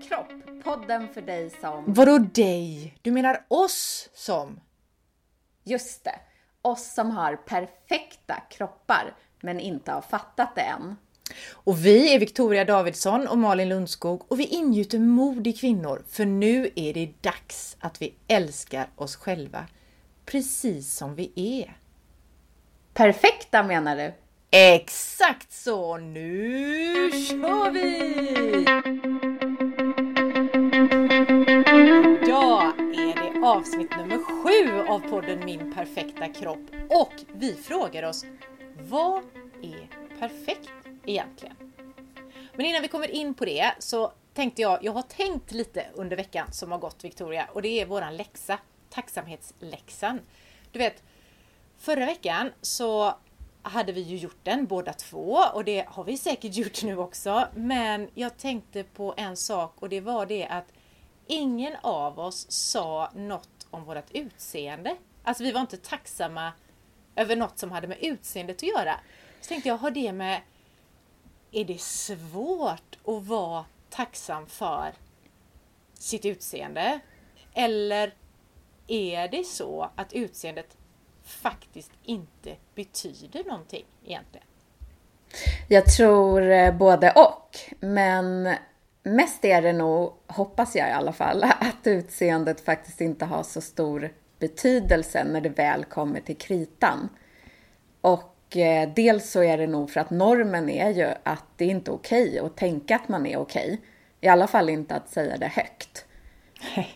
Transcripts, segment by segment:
kropp, podden för dig som... Vadå dig? Du menar oss som? Just det, oss som har perfekta kroppar men inte har fattat det än. Och vi är Victoria Davidsson och Malin Lundskog och vi ingjuter mod i kvinnor för nu är det dags att vi älskar oss själva precis som vi är. Perfekta menar du? Exakt så! Nu kör vi! Avsnitt nummer sju av podden Min perfekta kropp och vi frågar oss Vad är perfekt egentligen? Men innan vi kommer in på det så tänkte jag, jag har tänkt lite under veckan som har gått Victoria och det är våran läxa, tacksamhetsläxan. Du vet, förra veckan så hade vi ju gjort den båda två och det har vi säkert gjort nu också. Men jag tänkte på en sak och det var det att ingen av oss sa något om vårt utseende. Alltså vi var inte tacksamma över något som hade med utseendet att göra. Så tänkte jag, har det med... Är det svårt att vara tacksam för sitt utseende? Eller är det så att utseendet faktiskt inte betyder någonting egentligen? Jag tror eh, både och, men mest är det nog, hoppas jag i alla fall, att utseendet faktiskt inte har så stor betydelse när det väl kommer till kritan. Och eh, dels så är det nog för att normen är ju att det är inte är okej okay att tänka att man är okej. Okay. I alla fall inte att säga det högt.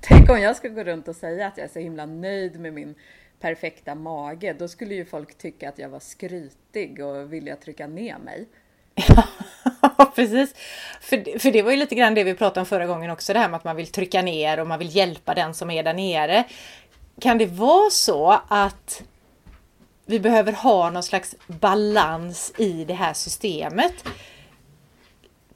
Tänk om jag skulle gå runt och säga att jag är så himla nöjd med min perfekta mage, då skulle ju folk tycka att jag var skrytig och vilja trycka ner mig. Ja, precis. För, för det var ju lite grann det vi pratade om förra gången också, det här med att man vill trycka ner och man vill hjälpa den som är där nere. Kan det vara så att vi behöver ha någon slags balans i det här systemet?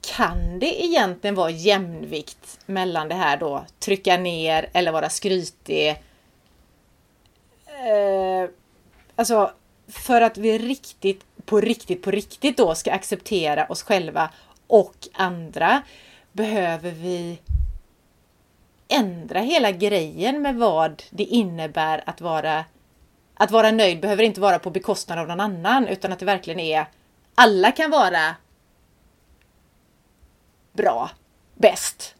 Kan det egentligen vara jämvikt mellan det här då, trycka ner eller vara skrytig eh, alltså för att vi riktigt, på riktigt, på riktigt då ska acceptera oss själva och andra behöver vi ändra hela grejen med vad det innebär att vara att vara nöjd behöver inte vara på bekostnad av någon annan utan att det verkligen är alla kan vara bra, bäst,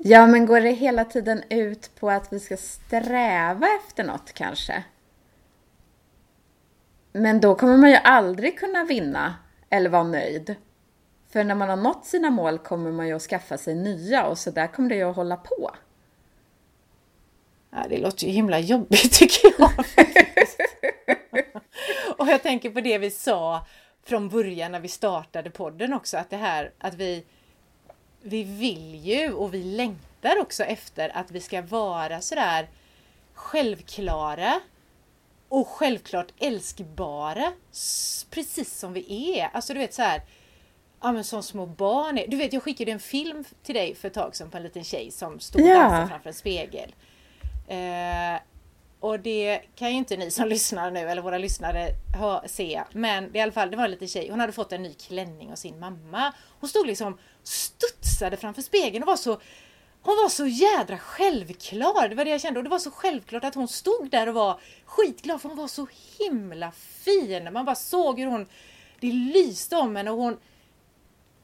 Ja, men går det hela tiden ut på att vi ska sträva efter något kanske? Men då kommer man ju aldrig kunna vinna eller vara nöjd. För när man har nått sina mål kommer man ju att skaffa sig nya och så där kommer det ju att hålla på. Ja, det låter ju himla jobbigt tycker jag. och jag tänker på det vi sa från början när vi startade podden också, att det här att vi vi vill ju och vi längtar också efter att vi ska vara sådär självklara och självklart älskbara precis som vi är. Alltså du vet så här, ja men som små barn är. Du vet jag skickade en film till dig för ett tag sedan på en liten tjej som stod och dansade framför en spegel. Eh, och det kan ju inte ni som lyssnar nu eller våra lyssnare hör, se. Men i alla fall, det var en liten tjej. Hon hade fått en ny klänning av sin mamma. Hon stod liksom studsade framför spegeln och var så hon var så jädra självklar, det var det jag kände. Och det var så självklart att hon stod där och var skitglad för hon var så himla fin. Man bara såg hur hon, det lyste om henne och hon...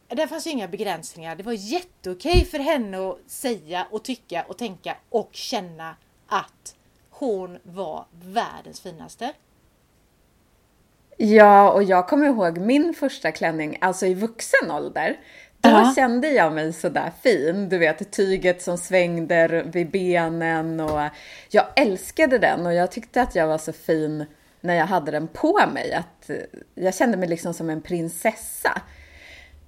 där fanns ju inga begränsningar. Det var jätteokej för henne att säga och tycka och tänka och känna att hon var världens finaste. Ja, och jag kommer ihåg min första klänning, alltså i vuxen ålder. Då ja. kände jag mig sådär fin. Du vet, tyget som svängde vid benen och jag älskade den och jag tyckte att jag var så fin när jag hade den på mig. Att jag kände mig liksom som en prinsessa.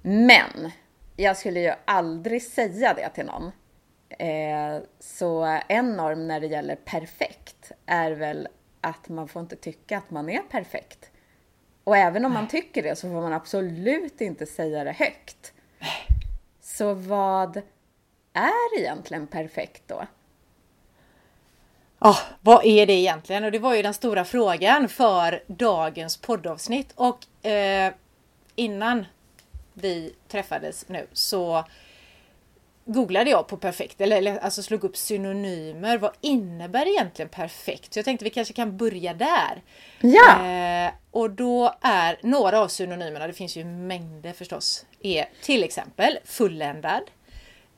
Men jag skulle ju aldrig säga det till någon. Eh, så en norm när det gäller perfekt är väl att man får inte tycka att man är perfekt. Och även om man tycker det så får man absolut inte säga det högt. Så vad är egentligen perfekt då? Ja, oh, vad är det egentligen? Och det var ju den stora frågan för dagens poddavsnitt. Och eh, innan vi träffades nu så googlade jag på perfekt, eller, alltså slog upp synonymer. Vad innebär egentligen perfekt? Så jag tänkte vi kanske kan börja där. Ja! Eh, och då är några av synonymerna, det finns ju mängder förstås, är till exempel fulländad,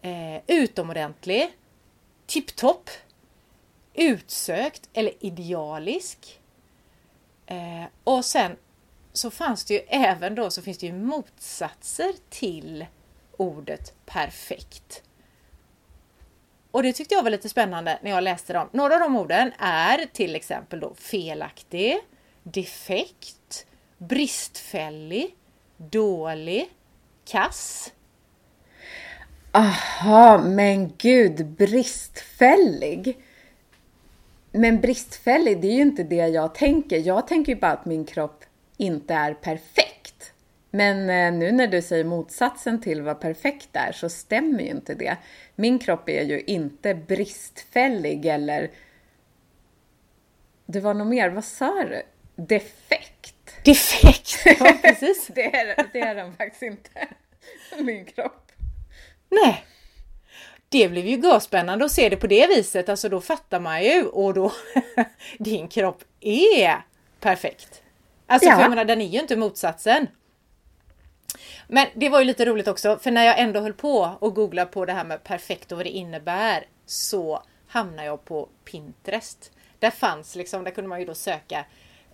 eh, utomordentlig, tipptopp, utsökt eller idealisk. Eh, och sen så fanns det ju även då så finns det ju motsatser till ordet perfekt. Och det tyckte jag var lite spännande när jag läste dem. Några av de orden är till exempel då felaktig, defekt, bristfällig, dålig, kass. Aha, men gud, bristfällig. Men bristfällig, det är ju inte det jag tänker. Jag tänker ju bara att min kropp inte är perfekt. Men eh, nu när du säger motsatsen till vad perfekt är så stämmer ju inte det. Min kropp är ju inte bristfällig eller... Det var nog mer, vad sa du? Defekt? Defekt, ja precis. det, är, det är den faktiskt inte, min kropp. Nej. Det blev ju görspännande att se det på det viset, alltså då fattar man ju och då din kropp är perfekt. Alltså Ja. för jag menar, den är ju inte motsatsen. Men det var ju lite roligt också, för när jag ändå höll på och googla på det här med perfekt och vad det innebär så hamnade jag på Pinterest. Där fanns liksom, där kunde man ju då söka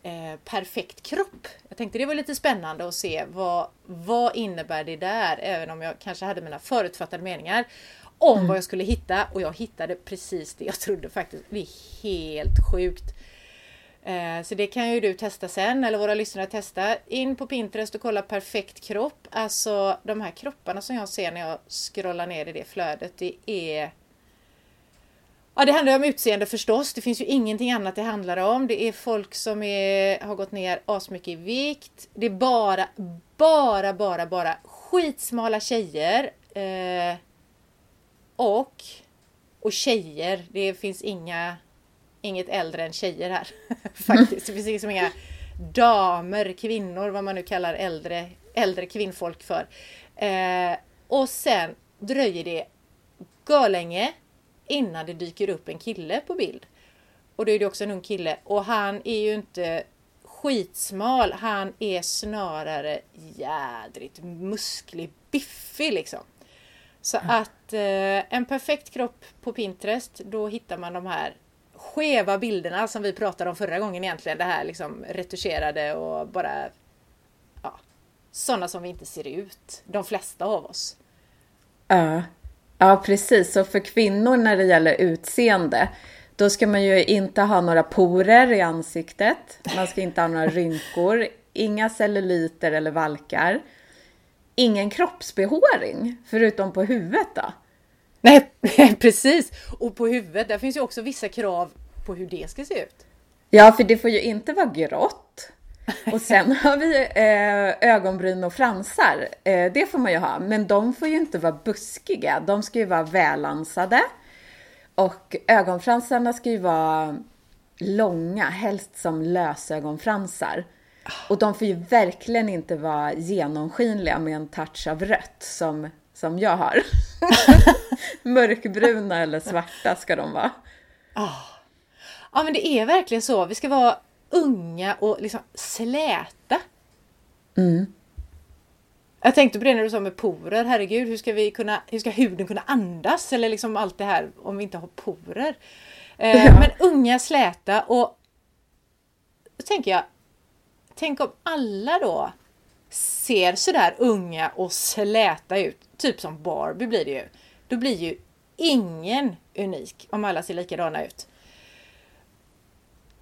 eh, perfekt kropp. Jag tänkte det var lite spännande att se vad, vad innebär det där, även om jag kanske hade mina förutfattade meningar om vad jag skulle hitta och jag hittade precis det jag trodde faktiskt. Det är helt sjukt. Eh, så det kan ju du testa sen eller våra lyssnare testa. In på Pinterest och kolla perfekt kropp. Alltså de här kropparna som jag ser när jag scrollar ner i det flödet. Det är... Ja det handlar ju om utseende förstås. Det finns ju ingenting annat det handlar om. Det är folk som är, har gått ner asmycket i vikt. Det är bara, bara, bara, bara skitsmala tjejer. Eh, och, och tjejer. Det finns inga inget äldre än tjejer här. Faktiskt. Det finns liksom inga damer, kvinnor, vad man nu kallar äldre, äldre kvinnfolk för. Eh, och sen dröjer det länge innan det dyker upp en kille på bild. Och då är det också en ung kille och han är ju inte skitsmal, han är snarare jädrigt musklig, biffig liksom. Så att eh, en perfekt kropp på Pinterest, då hittar man de här skeva bilderna som vi pratade om förra gången egentligen. Det här liksom retuscherade och bara ja, sådana som vi inte ser ut. De flesta av oss. Ja. ja, precis. Och för kvinnor när det gäller utseende, då ska man ju inte ha några porer i ansiktet. Man ska inte ha några rynkor, inga celluliter eller valkar. Ingen kroppsbehåring, förutom på huvudet då. Nej, precis! Och på huvudet, där finns ju också vissa krav på hur det ska se ut. Ja, för det får ju inte vara grått. Och sen har vi eh, ögonbryn och fransar. Eh, det får man ju ha, men de får ju inte vara buskiga. De ska ju vara välansade. Och ögonfransarna ska ju vara långa, helst som lösögonfransar. Och de får ju verkligen inte vara genomskinliga med en touch av rött som, som jag har. Mörkbruna eller svarta ska de vara. Ja men det är verkligen så. Vi ska vara unga och liksom släta. Jag tänkte på det när du sa med porer. Herregud, hur ska, vi kunna, hur ska huden kunna andas? Eller liksom allt det här om vi inte har porer. Eh, Ja. Men unga, släta och då tänker jag, tänk om alla då ser sådär unga och släta ut. Typ som Barbie blir det ju. Då blir ju ingen unik om alla ser likadana ut.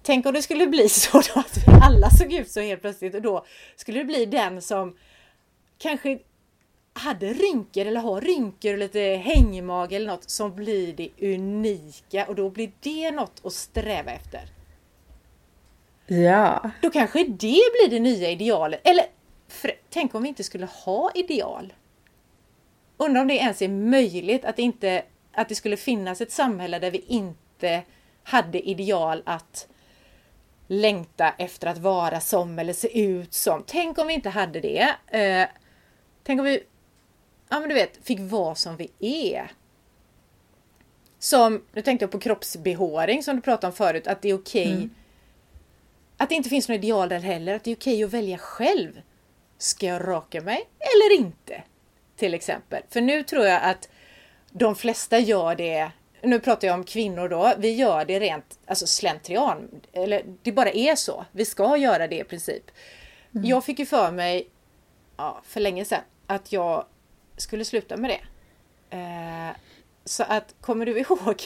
Tänk om det skulle bli så då att vi alla såg ut så helt plötsligt och då skulle det bli den som kanske hade rynkor eller har rynkor och lite hängmage eller något som blir det unika och då blir det något att sträva efter. Ja. Då kanske det blir det nya idealet. Eller tänk om vi inte skulle ha ideal. Undrar om det ens är möjligt att, inte, att det skulle finnas ett samhälle där vi inte hade ideal att längta efter att vara som eller se ut som. Tänk om vi inte hade det. Eh, Tänk om vi, ja men du vet, fick vara som vi är. Som, nu tänkte jag på kroppsbehåring som du pratade om förut, att det är okej okay, mm. Att det inte finns några ideal där heller, att det är okej okay att välja själv. Ska jag raka mig eller inte? Till exempel. För nu tror jag att de flesta gör det nu pratar jag om kvinnor då, vi gör det rent alltså slentrian. Eller det bara är så. Vi ska göra det i princip. Mm. Jag fick ju för mig ja, för länge sedan att jag skulle sluta med det. Eh, så att, kommer du ihåg?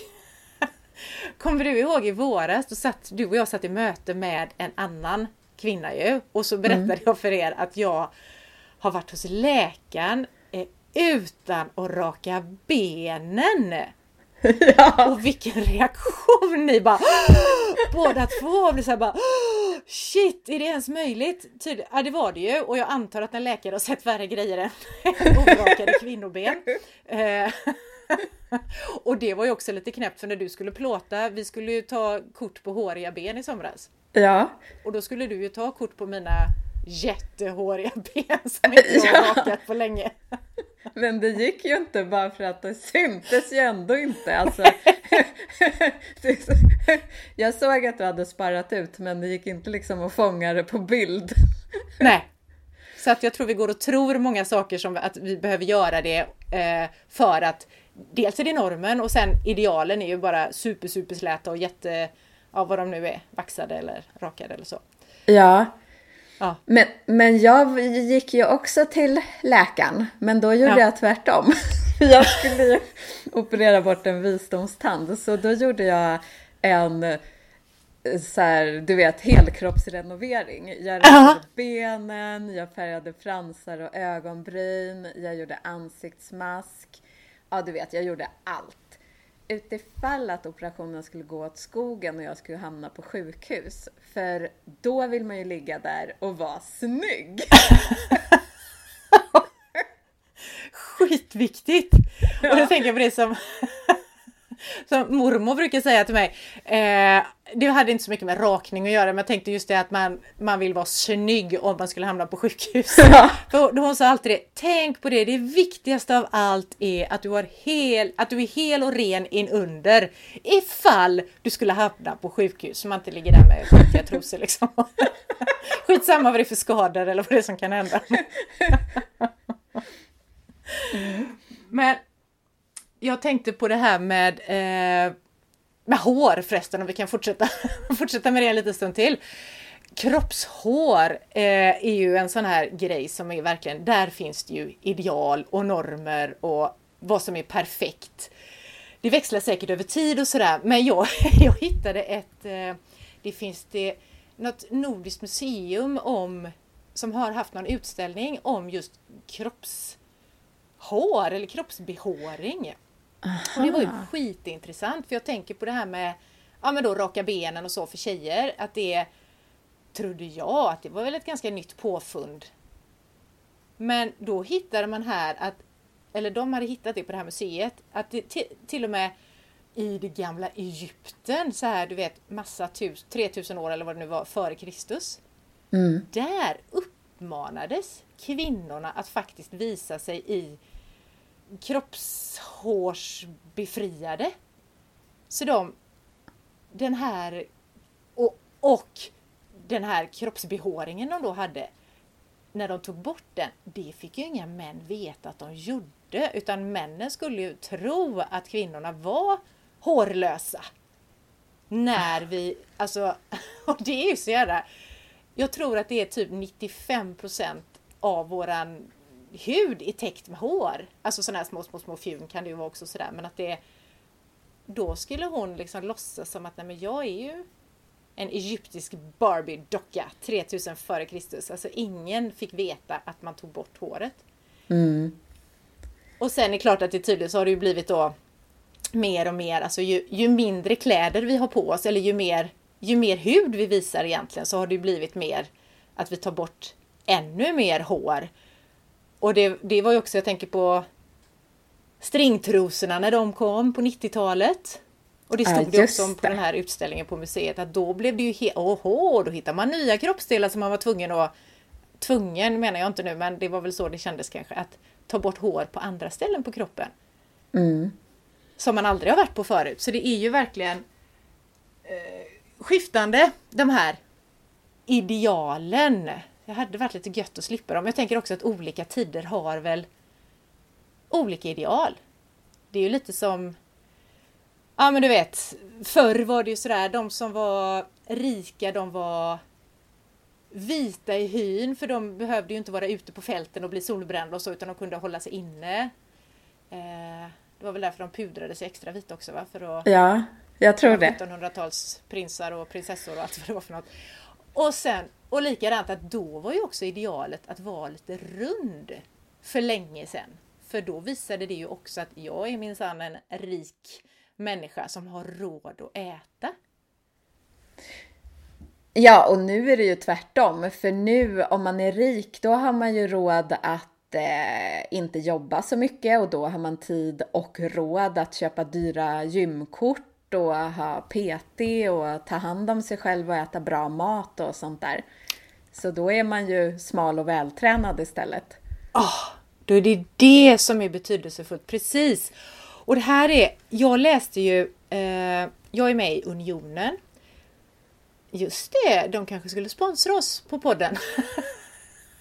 kommer du ihåg i våras? Då satt du och jag satt i möte med en annan kvinna ju. Och så berättade mm. jag för er att jag har varit hos läkaren eh, utan att raka benen. Ja. Och vilken reaktion ni bara Båda två blir såhär bara Shit, är det ens möjligt? Tydlig, ja det var det ju och jag antar att en läkare har sett värre grejer än orakade kvinnoben. Eh, och det var ju också lite knäppt för när du skulle plåta, vi skulle ju ta kort på håriga ben i somras. Ja. Och då skulle du ju ta kort på mina jättehåriga ben som inte har rakat på länge. Men det gick ju inte bara för att det syntes ju ändå inte. Alltså, jag såg att du hade sparat ut men det gick inte liksom att fånga det på bild. Nej, så att jag tror vi går och tror många saker som att vi behöver göra det eh, för att dels är det normen och sen idealen är ju bara super super släta och jätte, ja vad de nu är, vaxade eller rakade eller så. Ja, Ja. Men, men jag gick ju också till läkaren, men då gjorde ja. jag tvärtom. jag skulle ju operera bort en visdomstand, så då gjorde jag en så här, du vet, helkroppsrenovering. Jag rensade benen, jag färgade fransar och ögonbryn, jag gjorde ansiktsmask. Ja, du vet, jag gjorde allt utifall att operationen skulle gå åt skogen och jag skulle hamna på sjukhus. För då vill man ju ligga där och vara snygg. Skitviktigt! Ja. Och då tänker jag på det som som mormor brukar säga till mig. Eh, det hade inte så mycket med rakning att göra, men jag tänkte just det att man, man vill vara snygg om man skulle hamna på sjukhus. Ja. För hon sa alltid det, tänk på det, det viktigaste av allt är att du, har hel, att du är hel och ren in under ifall du skulle hamna på sjukhus, så man inte ligger där med skitiga trosor liksom. Skitsamma vad det är för skador eller vad det är som kan hända. Mm. Men jag tänkte på det här med, eh, med hår förresten, om vi kan fortsätta, fortsätta med det en liten stund till. Kroppshår eh, är ju en sån här grej som är verkligen, där finns det ju ideal och normer och vad som är perfekt. Det växlar säkert över tid och sådär, men jag, jag hittade ett, eh, det finns det något nordiskt museum om, som har haft någon utställning om just kroppshår eller kroppsbehåring. Och det var ju skitintressant för jag tänker på det här med ja, men då raka benen och så för tjejer. Att det trodde jag att det var väl ett ganska nytt påfund. Men då hittade man här att, eller de hade hittat det på det här museet, att det till och med i det gamla Egypten, så här du vet massa tus, 3000 år eller vad det nu var före Kristus. Mm. Där uppmanades kvinnorna att faktiskt visa sig i kroppshårsbefriade. Så de, den här och, och den här kroppsbehåringen de då hade, när de tog bort den, det fick ju inga män veta att de gjorde, utan männen skulle ju tro att kvinnorna var hårlösa. När vi, alltså, och det är ju så jävla... Jag tror att det är typ 95% av våran hud är täckt med hår. Alltså sådana här små, små, små fjun kan det ju vara också sådär. Men att det Då skulle hon liksom låtsas som att nej men jag är ju en egyptisk Barbie-docka 3000 före Kristus. Alltså ingen fick veta att man tog bort håret. Mm. Och sen är det klart att det tydligt så har det ju blivit då mer och mer, alltså ju, ju, mindre kläder vi har på oss eller ju mer, ju mer hud vi visar egentligen så har det blivit mer att vi tar bort ännu mer hår. Och det, det var ju också, jag tänker på stringtrosorna när de kom på 90-talet. Och det stod ja, också på den här utställningen på museet att då blev det ju helt, åhå, då hittar man nya kroppsdelar som man var tvungen att tvungen menar jag inte nu, men det var väl så det kändes kanske, att ta bort hår på andra ställen på kroppen. Mm. Som man aldrig har varit på förut. Så det är ju verkligen eh, skiftande, de här idealen. Det hade varit lite gött att slippa dem. Jag tänker också att olika tider har väl olika ideal. Det är ju lite som Ja men du vet, förr var det ju sådär, de som var rika de var vita i hyn för de behövde ju inte vara ute på fälten och bli solbrända och så utan de kunde hålla sig inne. Eh, det var väl därför de pudrade sig extra vita också va? För att, ja, jag tror det. 1700-tals prinsar och prinsessor och allt vad det var för något. Och sen, och likadant att då var ju också idealet att vara lite rund för länge sedan. För då visade det ju också att jag är minsann en rik människa som har råd att äta. Ja, och nu är det ju tvärtom. För nu om man är rik, då har man ju råd att eh, inte jobba så mycket och då har man tid och råd att köpa dyra gymkort och ha PT och ta hand om sig själv och äta bra mat och sånt där. Så då är man ju smal och vältränad istället. Oh, då är det det som är betydelsefullt, precis. Och det här är, jag läste ju, eh, jag är med i Unionen. Just det, de kanske skulle sponsra oss på podden.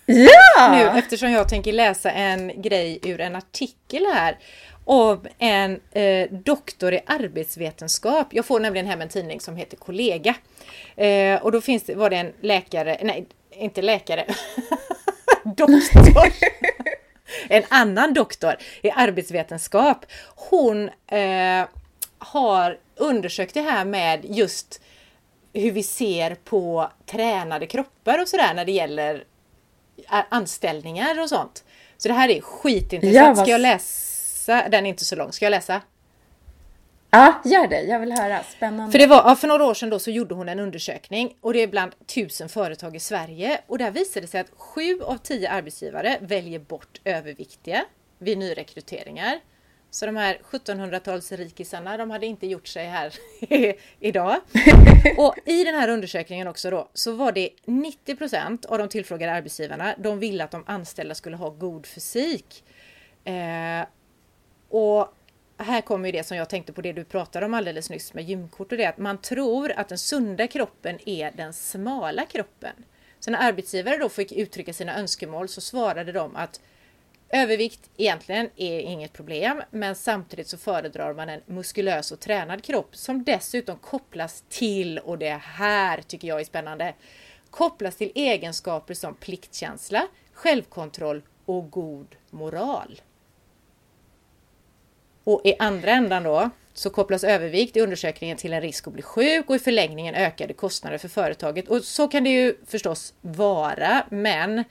Ja! nu eftersom jag tänker läsa en grej ur en artikel här om en eh, doktor i arbetsvetenskap. Jag får nämligen hem en tidning som heter Kollega. Eh, och då finns det, var det en läkare, nej inte läkare, doktor en annan doktor i arbetsvetenskap. Hon eh, har undersökt det här med just hur vi ser på tränade kroppar och sådär när det gäller anställningar och sånt. Så det här är skitintressant. Ska jag läsa? Den är inte så lång. Ska jag läsa? Ja, gör det. Jag vill höra. Spännande. För, det var, för några år sedan då så gjorde hon en undersökning och det är bland tusen företag i Sverige och där visade det sig att sju av tio arbetsgivare väljer bort överviktiga vid nyrekryteringar. Så de här 1700-talsrikisarna, de hade inte gjort sig här idag. Och i den här undersökningen också då, så var det 90% av de tillfrågade arbetsgivarna, de ville att de anställda skulle ha god fysik. Eh, och här kommer ju det som jag tänkte på det du pratade om alldeles nyss med gymkort och det att man tror att den sunda kroppen är den smala kroppen. Så när arbetsgivare då fick uttrycka sina önskemål så svarade de att övervikt egentligen är inget problem men samtidigt så föredrar man en muskulös och tränad kropp som dessutom kopplas till, och det här tycker jag är spännande, kopplas till egenskaper som pliktkänsla, självkontroll och god moral. Och i andra ändan då så kopplas övervikt i undersökningen till en risk att bli sjuk och i förlängningen ökade kostnader för företaget. Och så kan det ju förstås vara, men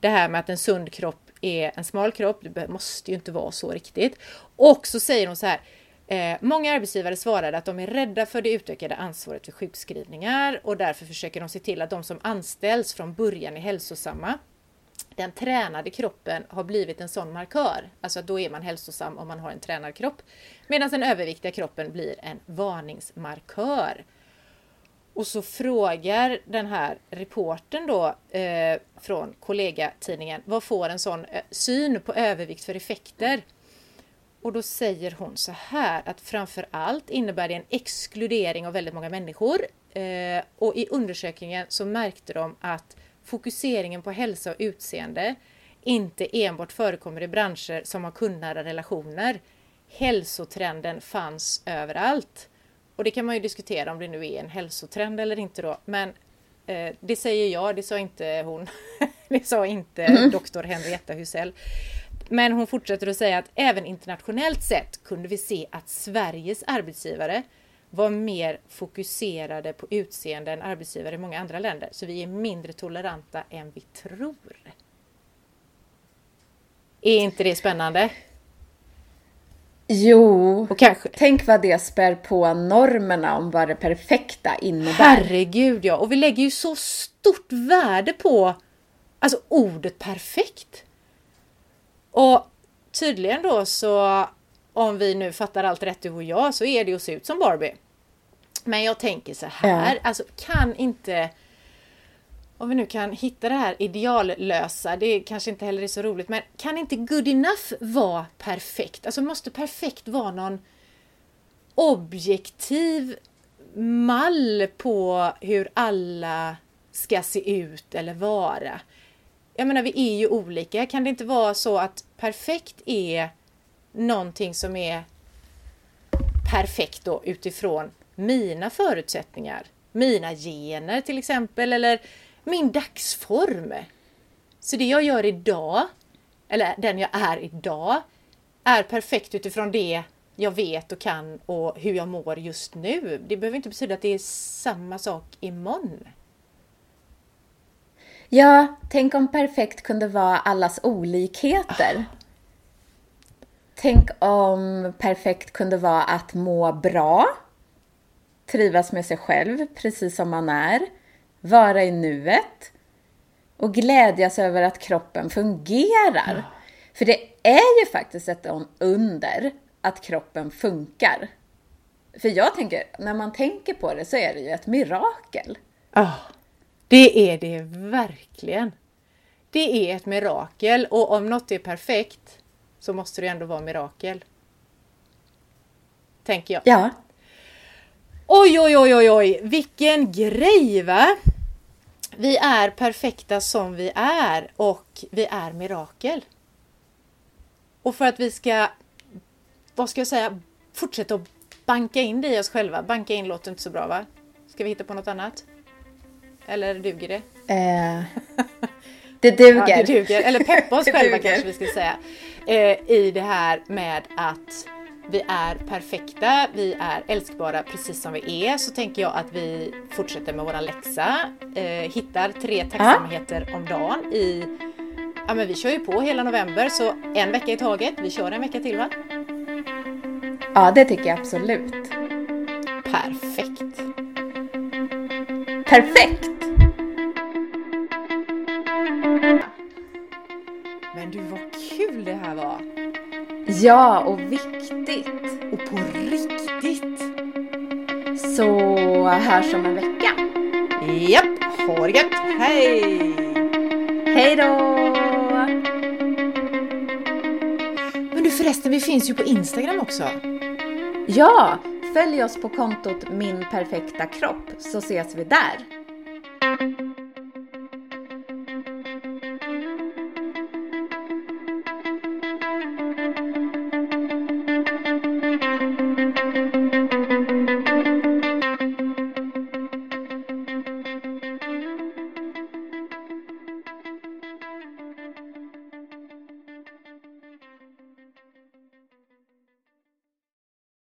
det här med att en sund kropp är en smal kropp, det måste ju inte vara så riktigt. Och så säger hon så här, eh, många arbetsgivare svarade att de är rädda för det utökade ansvaret för sjukskrivningar och därför försöker de se till att de som anställs från början är hälsosamma den tränade kroppen har blivit en sån markör. Alltså att då är man hälsosam om man har en tränad kropp. Medan den överviktiga kroppen blir en varningsmarkör. Och så frågar den här reporten då eh, från kollegatidningen, vad får en sån eh, syn på övervikt för effekter? Och då säger hon så här att framför allt innebär det en exkludering av väldigt många människor. Eh, och i undersökningen så märkte de att fokuseringen på hälsa och utseende inte enbart förekommer i branscher som har kundnära relationer. Hälsotrenden fanns överallt. Och det kan man ju diskutera om det nu är en hälsotrend eller inte då. Men eh, det säger jag, det sa inte hon. det sa inte mm. doktor Henrietta Husell. Men hon fortsätter att säga att även internationellt sett kunde vi se att Sveriges arbetsgivare var mer fokuserade på utseende än arbetsgivare i många andra länder. Så vi är mindre toleranta än vi tror. Är inte det spännande? Jo, och kanske. tänk vad det spär på normerna om vad det perfekta innebär. Herregud ja, och vi lägger ju så stort värde på alltså ordet perfekt. Och tydligen då så om vi nu fattar allt rätt du och jag, så är det att se ut som Barbie. Men jag tänker så här, ja. alltså kan inte om vi nu kan hitta det här ideallösa, det kanske inte heller är så roligt, men kan inte good enough vara perfekt? Alltså måste perfekt vara någon objektiv mall på hur alla ska se ut eller vara? Jag menar, vi är ju olika. Kan det inte vara så att perfekt är någonting som är perfekt då utifrån mina förutsättningar? Mina gener till exempel, eller min dagsform. Så det jag gör idag, eller den jag är idag, är perfekt utifrån det jag vet och kan och hur jag mår just nu. Det behöver inte betyda att det är samma sak imorgon. Ja, tänk om perfekt kunde vara allas olikheter. Oh. Tänk om perfekt kunde vara att må bra, trivas med sig själv precis som man är, vara i nuet och glädjas över att kroppen fungerar. Oh. För det är ju faktiskt ett under att kroppen funkar. För jag tänker, när man tänker på det så är det ju ett mirakel. Oh. Det är det verkligen. Det är ett mirakel och om något är perfekt så måste det ändå vara mirakel. Tänker jag. Ja. Oj, oj, oj, oj, oj, vilken grej va! Vi är perfekta som vi är och vi är mirakel. Och för att vi ska, vad ska jag säga, fortsätta att banka in det i oss själva. Banka in låter inte så bra va? Ska vi hitta på något annat? Eller duger det? Eh, det duger. Ja, det duger. Eller peppa oss själva kanske vi ska säga. Eh, I det här med att vi är perfekta, vi är älskbara precis som vi är, så tänker jag att vi fortsätter med våran läxa. Eh, hittar tre tacksamheter ah. om dagen i Ja men vi kör ju på hela november så en vecka i taget. Vi kör en vecka till va? Ja det tycker jag absolut. Perfekt. Perfekt! Men du, vad kul det här var! Ja, och viktigt. Och på riktigt! Så hörs om en vecka. Japp, ha det gött! Hej! Hej då! Men du förresten, vi finns ju på Instagram också. Ja, följ oss på kontot Min Perfekta Kropp så ses vi där.